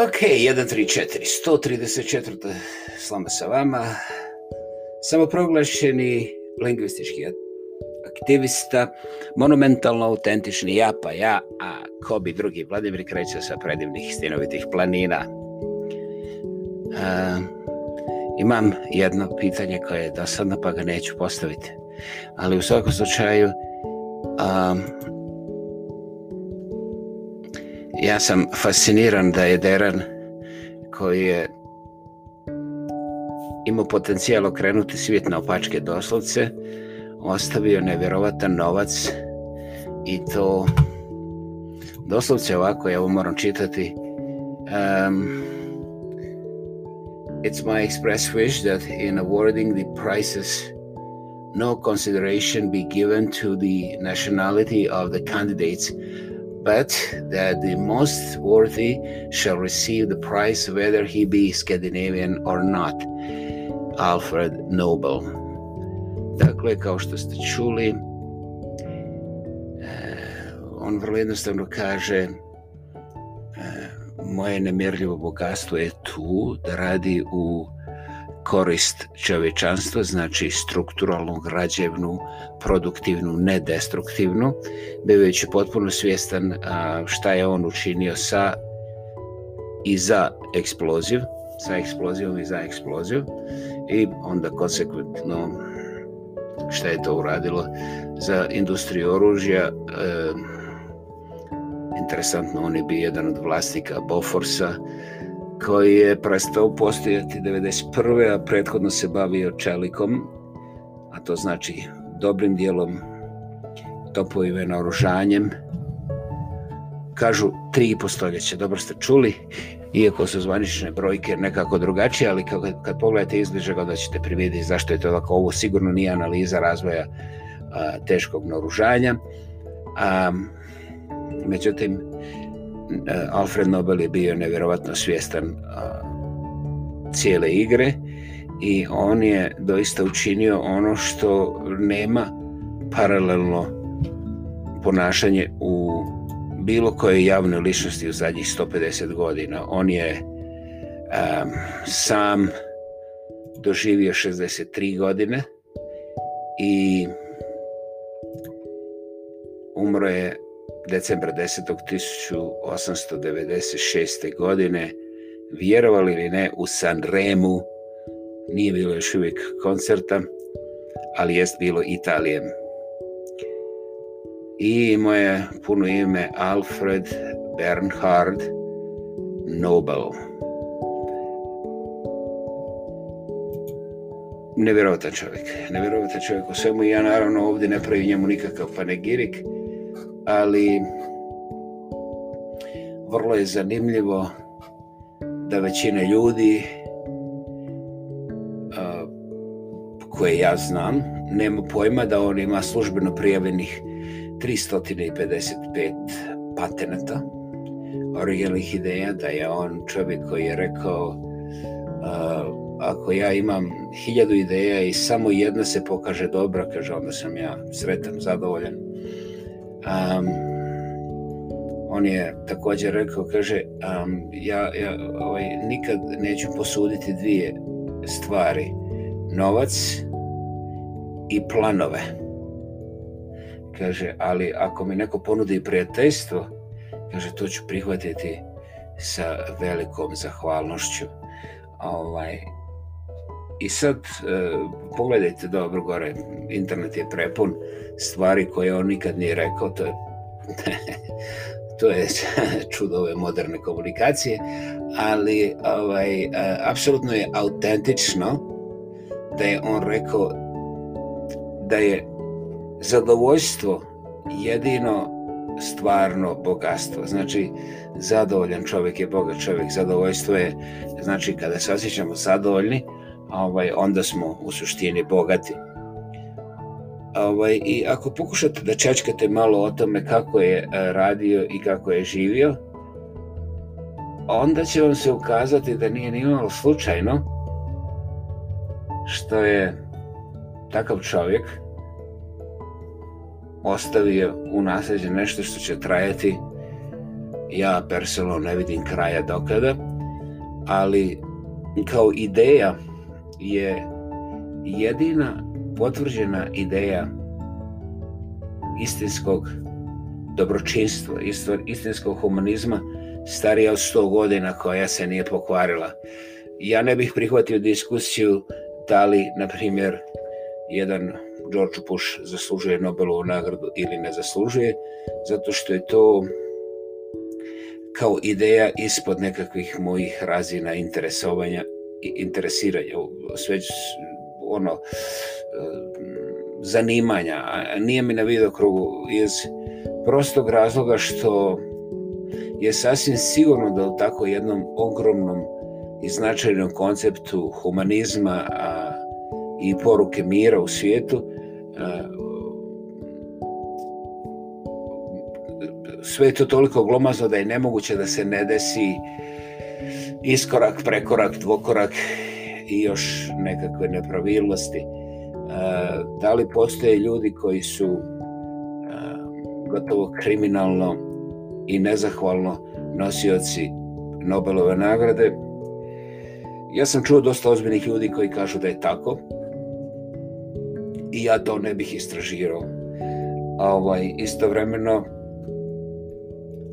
Ok, 134, 134. slama sa vama. Samoproglašeni lingvistički aktivista, monumentalno autentični ja pa ja, a ko bi drugi Vladimir Kreća sa predivnih stinovitih planina. Uh, imam jedno pitanje koje je dosadno pa ga neću postaviti. Ali u svakom slučaju, ja sam fasciniran da je Deran koji je imao potencijal okrenuti svijet na opačke doslovce, ostavio nevjerovatan novac i to doslovce ovako, ja ovo moram čitati. Um, it's my express wish that in awarding the prizes no consideration be given to the nationality of the candidates but that the most worthy shall receive the prize whether he be Scandinavian or not. Alfred Nobel. Dakle, kao što ste čuli, on vrlo jednostavno kaže moje nemjerljivo bogatstvo je tu da radi u korist čovječanstva, znači strukturalnu, građevnu, produktivnu, nedestruktivnu, bivajući potpuno svjestan šta je on učinio sa i za eksploziv, sa eksplozivom i za eksploziv i onda konsekventno šta je to uradilo za industriju oružja. E, interesantno, on je bio jedan od vlasnika Boforsa, koji je prestao postojati 1991. a prethodno se bavio čelikom, a to znači dobrim dijelom topovime naoružanjem. Kažu tri i stoljeća, dobro ste čuli, iako su zvanične brojke nekako drugačije, ali kad, kad pogledate izbližak onda ćete primijediti zašto je to ovako. Ovo sigurno nije analiza razvoja teškog naoružanja. A, međutim, E, Alfred Nobel je bio nevjerojatno svjestan cijele igre i on je doista učinio ono što nema paralelno ponašanje u bilo kojoj javnoj ličnosti u zadnjih 150 godina. On je sam doživio 63 godine i umro je decembra 10. 1896. godine, vjerovali ili ne, u Sanremu nije bilo još uvijek koncerta, ali jest bilo Italije. I moje puno ime Alfred Bernhard Nobel. Nevjerovatan čovjek, nevjerovatan čovjek u svemu. Ja naravno ovdje ne pravim njemu nikakav panegirik, ali vrlo je zanimljivo da većina ljudi koje ja znam nema pojma da on ima službeno prijavljenih 355 patenata originalnih ideja da je on čovjek koji je rekao ako ja imam hiljadu ideja i samo jedna se pokaže dobra, kaže onda sam ja sretan, zadovoljan Um, on je također rekao, kaže, ja, ja ovaj, nikad neću posuditi dvije stvari, novac i planove. Kaže, ali ako mi neko ponudi prijateljstvo, kaže, to ću prihvatiti sa velikom zahvalnošću. Ovaj, i sad, e, pogledajte dobro gore, internet je prepun stvari koje on nikad nije rekao, to je, to je čudo ove moderne komunikacije, ali ovaj, e, apsolutno je autentično da je on rekao da je zadovoljstvo jedino stvarno bogatstvo. Znači, zadovoljan čovjek je bogat čovjek, zadovoljstvo je, znači, kada se osjećamo zadovoljni, ovaj, onda smo u suštini bogati. Ovaj, I ako pokušate da čečkate malo o tome kako je e, radio i kako je živio, onda će vam se ukazati da nije nimalo slučajno što je takav čovjek ostavio u nasljeđe nešto što će trajati ja personalno ne vidim kraja dokada ali kao ideja je jedina potvrđena ideja istinskog dobročinstva, istinskog humanizma starija od 100 godina koja se nije pokvarila. Ja ne bih prihvatio diskusiju da li, na primjer, jedan George Bush zaslužuje Nobelovu nagradu ili ne zaslužuje, zato što je to kao ideja ispod nekakvih mojih razina interesovanja interesiranja, sve ono e, zanimanja, nije mi na vidokrugu iz prostog razloga što je sasvim sigurno da u tako jednom ogromnom i značajnom konceptu humanizma i poruke mira u svijetu a, e, sve je to toliko glomazno da je nemoguće da se ne desi iskorak, prekorak, dvokorak i još nekakve nepravilnosti. E, da li postoje ljudi koji su e, gotovo kriminalno i nezahvalno nosioci Nobelove nagrade? Ja sam čuo dosta ozbiljnih ljudi koji kažu da je tako i ja to ne bih istražirao. A ovaj, istovremeno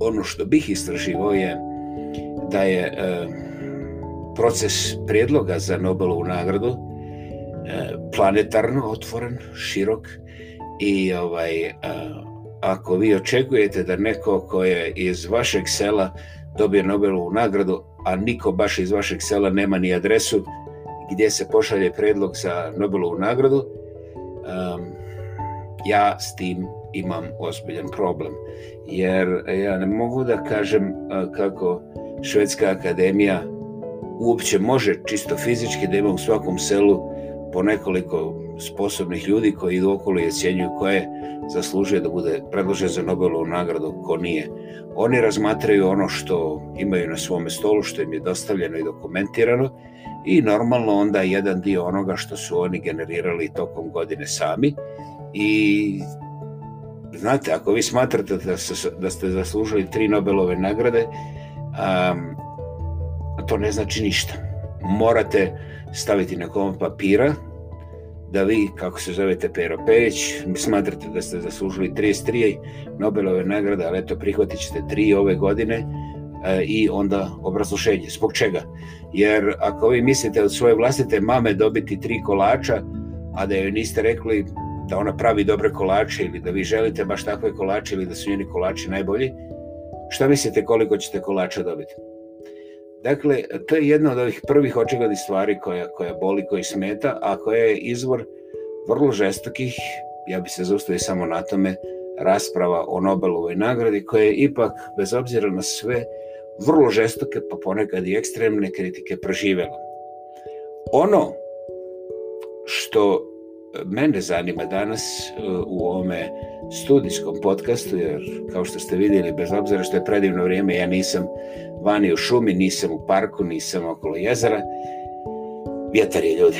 ono što bih istraživao je da je e, proces prijedloga za Nobelovu nagradu e, planetarno otvoren, širok i ovaj, e, ako vi očekujete da neko ko je iz vašeg sela dobije Nobelovu nagradu, a niko baš iz vašeg sela nema ni adresu gdje se pošalje predlog za Nobelovu nagradu, ja s tim imam ozbiljan problem. Jer ja ne mogu da kažem kako Švedska akademija uopće može čisto fizički da ima u svakom selu po nekoliko sposobnih ljudi koji idu okolo i ocjenjuju koje zaslužuje da bude predložen za Nobelovu nagradu, ko nije. Oni razmatraju ono što imaju na svome stolu, što im je dostavljeno i dokumentirano i normalno onda jedan dio onoga što su oni generirali tokom godine sami i znate, ako vi smatrate da ste zaslužili tri Nobelove nagrade, a to ne znači ništa. Morate staviti na kom papira da vi, kako se zovete Pero Perić, smatrate da ste zaslužili 33 Nobelove nagrade, ali eto prihvatit ćete tri ove godine e, i onda obrazloženje. Zbog čega? Jer ako vi mislite od svoje vlastite mame dobiti tri kolača, a da joj niste rekli da ona pravi dobre kolače ili da vi želite baš takve kolače ili da su njeni kolači najbolji, Šta mislite koliko ćete kolača dobiti? Dakle, to je jedna od ovih prvih očiglednih stvari koja, koja boli, koji smeta, a koja je izvor vrlo žestokih, ja bi se zaustavio samo na tome, rasprava o Nobelovoj nagradi, koja je ipak, bez obzira na sve, vrlo žestoke, pa ponekad i ekstremne kritike proživjela. Ono što mene zanima danas e, u ovome studijskom podcastu, jer kao što ste vidjeli, bez obzira što je predivno vrijeme, ja nisam vani u šumi, nisam u parku, nisam okolo jezera. Vjetar je ljudi,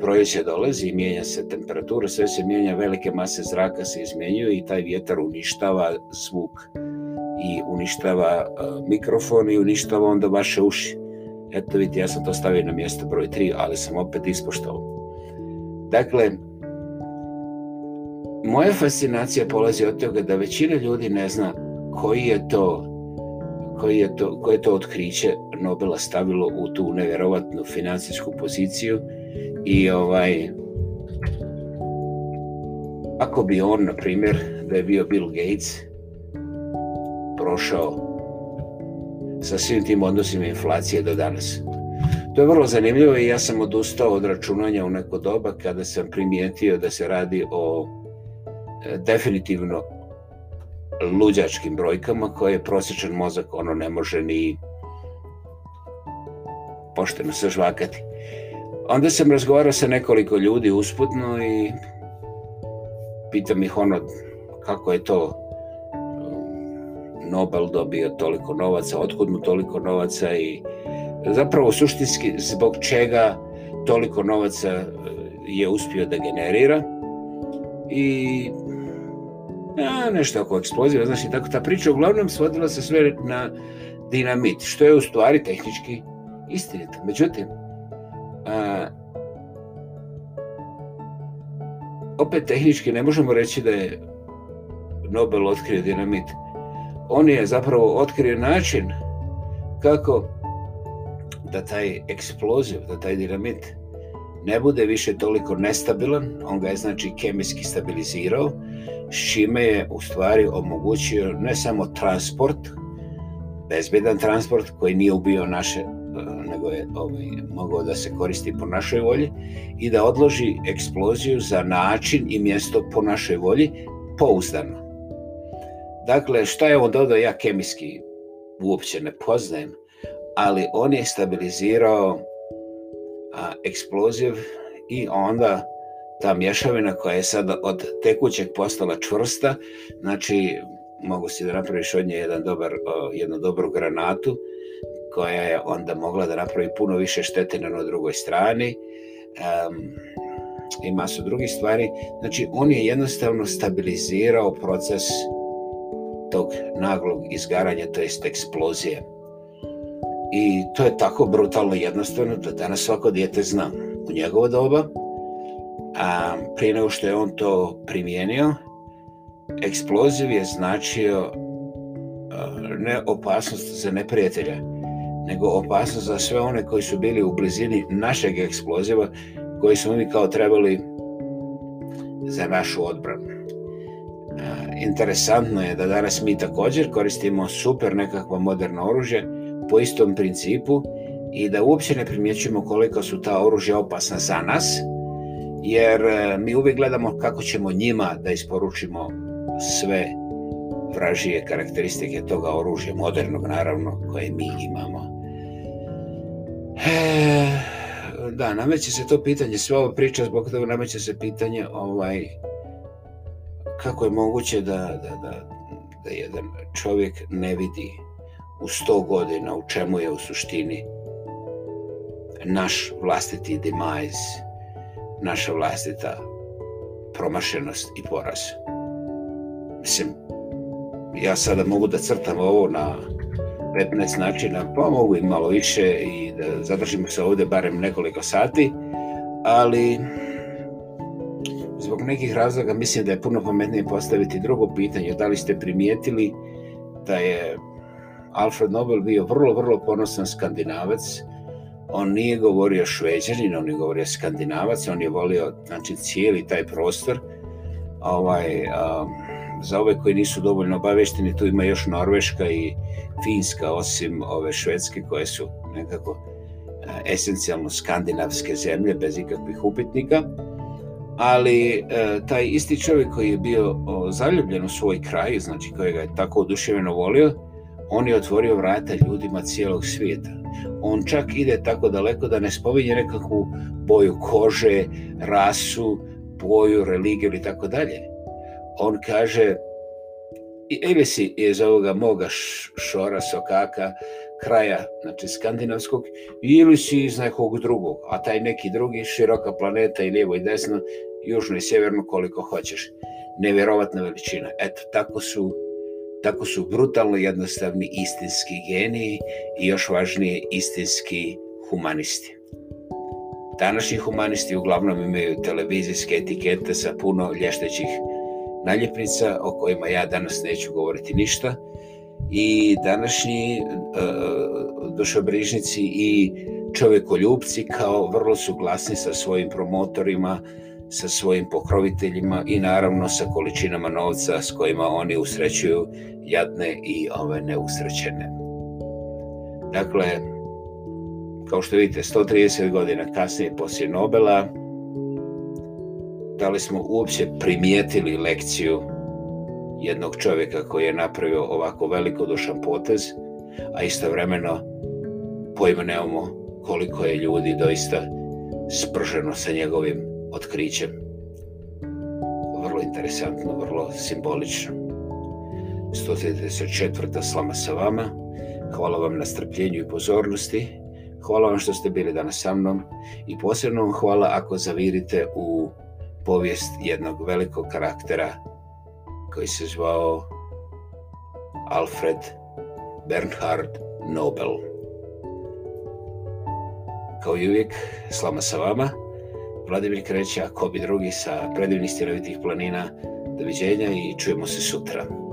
proljeće dolazi i mijenja se temperatura, sve se mijenja, velike mase zraka se izmjenjuju i taj vjetar uništava zvuk i uništava e, mikrofon i uništava onda vaše uši. Eto vidite, ja sam to stavio na mjesto broj 3, ali sam opet ispoštao. Dakle, moja fascinacija polazi od toga da većina ljudi ne zna koji je to koji je to, koje je to otkriće Nobela stavilo u tu nevjerovatnu financijsku poziciju i ovaj ako bi on, na primjer, da je bio Bill Gates, prošao sa svim tim odnosima inflacije do danas. To je vrlo zanimljivo i ja sam odustao od računanja u neko doba kada sam primijetio da se radi o e, definitivno luđačkim brojkama koje je prosječan mozak ono ne može ni pošteno žvakati. Onda sam razgovarao sa nekoliko ljudi usputno i pitam ih ono kako je to um, Nobel dobio toliko novaca, otkud mu toliko novaca i zapravo suštinski zbog čega toliko novaca e, je uspio da generira i a, nešto oko eksploziva, znači tako ta priča uglavnom svodila se sve na dinamit, što je u stvari tehnički istinito. Međutim, a, opet tehnički ne možemo reći da je Nobel otkrio dinamit. On je zapravo otkrio način kako da taj eksploziv, da taj dinamit ne bude više toliko nestabilan, on ga je znači kemijski stabilizirao, s čime je u stvari omogućio ne samo transport, bezbedan transport koji nije ubio naše nego je ovaj, mogao da se koristi po našoj volji i da odloži eksploziju za način i mjesto po našoj volji pouzdano. Dakle, šta je on dodao, ja kemijski uopće ne poznajem, ali on je stabilizirao a, eksploziv i onda ta mješavina koja je sada od tekućeg postala čvrsta, znači mogu si da napraviš od nje jedan dobar, jednu dobru granatu koja je onda mogla da napravi puno više štete na drugoj strani um, i masu drugih stvari. Znači on je jednostavno stabilizirao proces tog naglog izgaranja, to jest eksplozije. I to je tako brutalno jednostavno da danas svako dijete zna. U njegovo doba, a prije nego što je on to primijenio, eksploziv je značio e, ne opasnost za neprijatelja, nego opasnost za sve one koji su bili u blizini našeg eksploziva, koji su mi kao trebali za našu odbranu. E, interesantno je da danas mi također koristimo super nekakvo moderno oružje po istom principu i da uopće ne primjećujemo koliko su ta oružja opasna za nas, jer e, mi uvijek gledamo kako ćemo njima da isporučimo sve vražije karakteristike toga oružja, modernog naravno, koje mi imamo. E, da, nameće se to pitanje, sva ova priča zbog toga nameće se pitanje ovaj, kako je moguće da, da, da, da jedan čovjek ne vidi u sto godina, u čemu je u suštini naš vlastiti demajz, naša vlastita promašenost i poraz. Mislim, ja sada mogu da crtam ovo na 15 načina, pa mogu i malo više i da zadržimo se ovdje barem nekoliko sati, ali zbog nekih razloga mislim da je puno pametnije postaviti drugo pitanje. Da li ste primijetili da je Alfred Nobel bio vrlo, vrlo ponosan skandinavac. On nije govorio šveđanin, on je govorio skandinavac, on je volio znači, cijeli taj prostor. Ovaj, za ove koji nisu dovoljno obavešteni, tu ima još Norveška i Finska, osim ove Švedske koje su nekako e, esencijalno skandinavske zemlje bez ikakvih upitnika ali e, taj isti čovjek koji je bio zaljubljen u svoj kraj, znači kojega je tako oduševljeno volio, on je otvorio vrata ljudima cijelog svijeta. On čak ide tako daleko da ne spominje nekakvu boju kože, rasu, boju, religiju i tako dalje. On kaže, ili si iz ovoga moga šora, sokaka, kraja, znači skandinavskog, ili si iz nekog drugog, a taj neki drugi, široka planeta i lijevo i desno, južno i sjeverno koliko hoćeš. Nevjerovatna veličina. Eto, tako su tako su brutalno jednostavni istinski geniji i još važnije istinski humanisti. Današnji humanisti uglavnom imaju televizijske etikete sa puno lještećih naljepnica o kojima ja danas neću govoriti ništa i današnji e, dušobrižnici i čovjekoljupci kao vrlo su glasni sa svojim promotorima sa svojim pokroviteljima i naravno sa količinama novca s kojima oni usrećuju jadne i ove neusrećene. Dakle, kao što vidite, 130 godina kasnije poslije Nobela, da li smo uopće primijetili lekciju jednog čovjeka koji je napravio ovako velikodušan potez, a istovremeno pojma koliko je ljudi doista sprženo sa njegovim otkrićem. Vrlo interesantno, vrlo simbolično. 134. slama sa vama. Hvala vam na strpljenju i pozornosti. Hvala vam što ste bili danas sa mnom i posebno vam hvala ako zavirite u povijest jednog velikog karaktera koji se zvao Alfred Bernhard Nobel. Kao i uvijek, slama sa vama. Vladimir Kreća, Kobi drugi sa predivnih stjerovitih planina. Doviđenja i čujemo se sutra.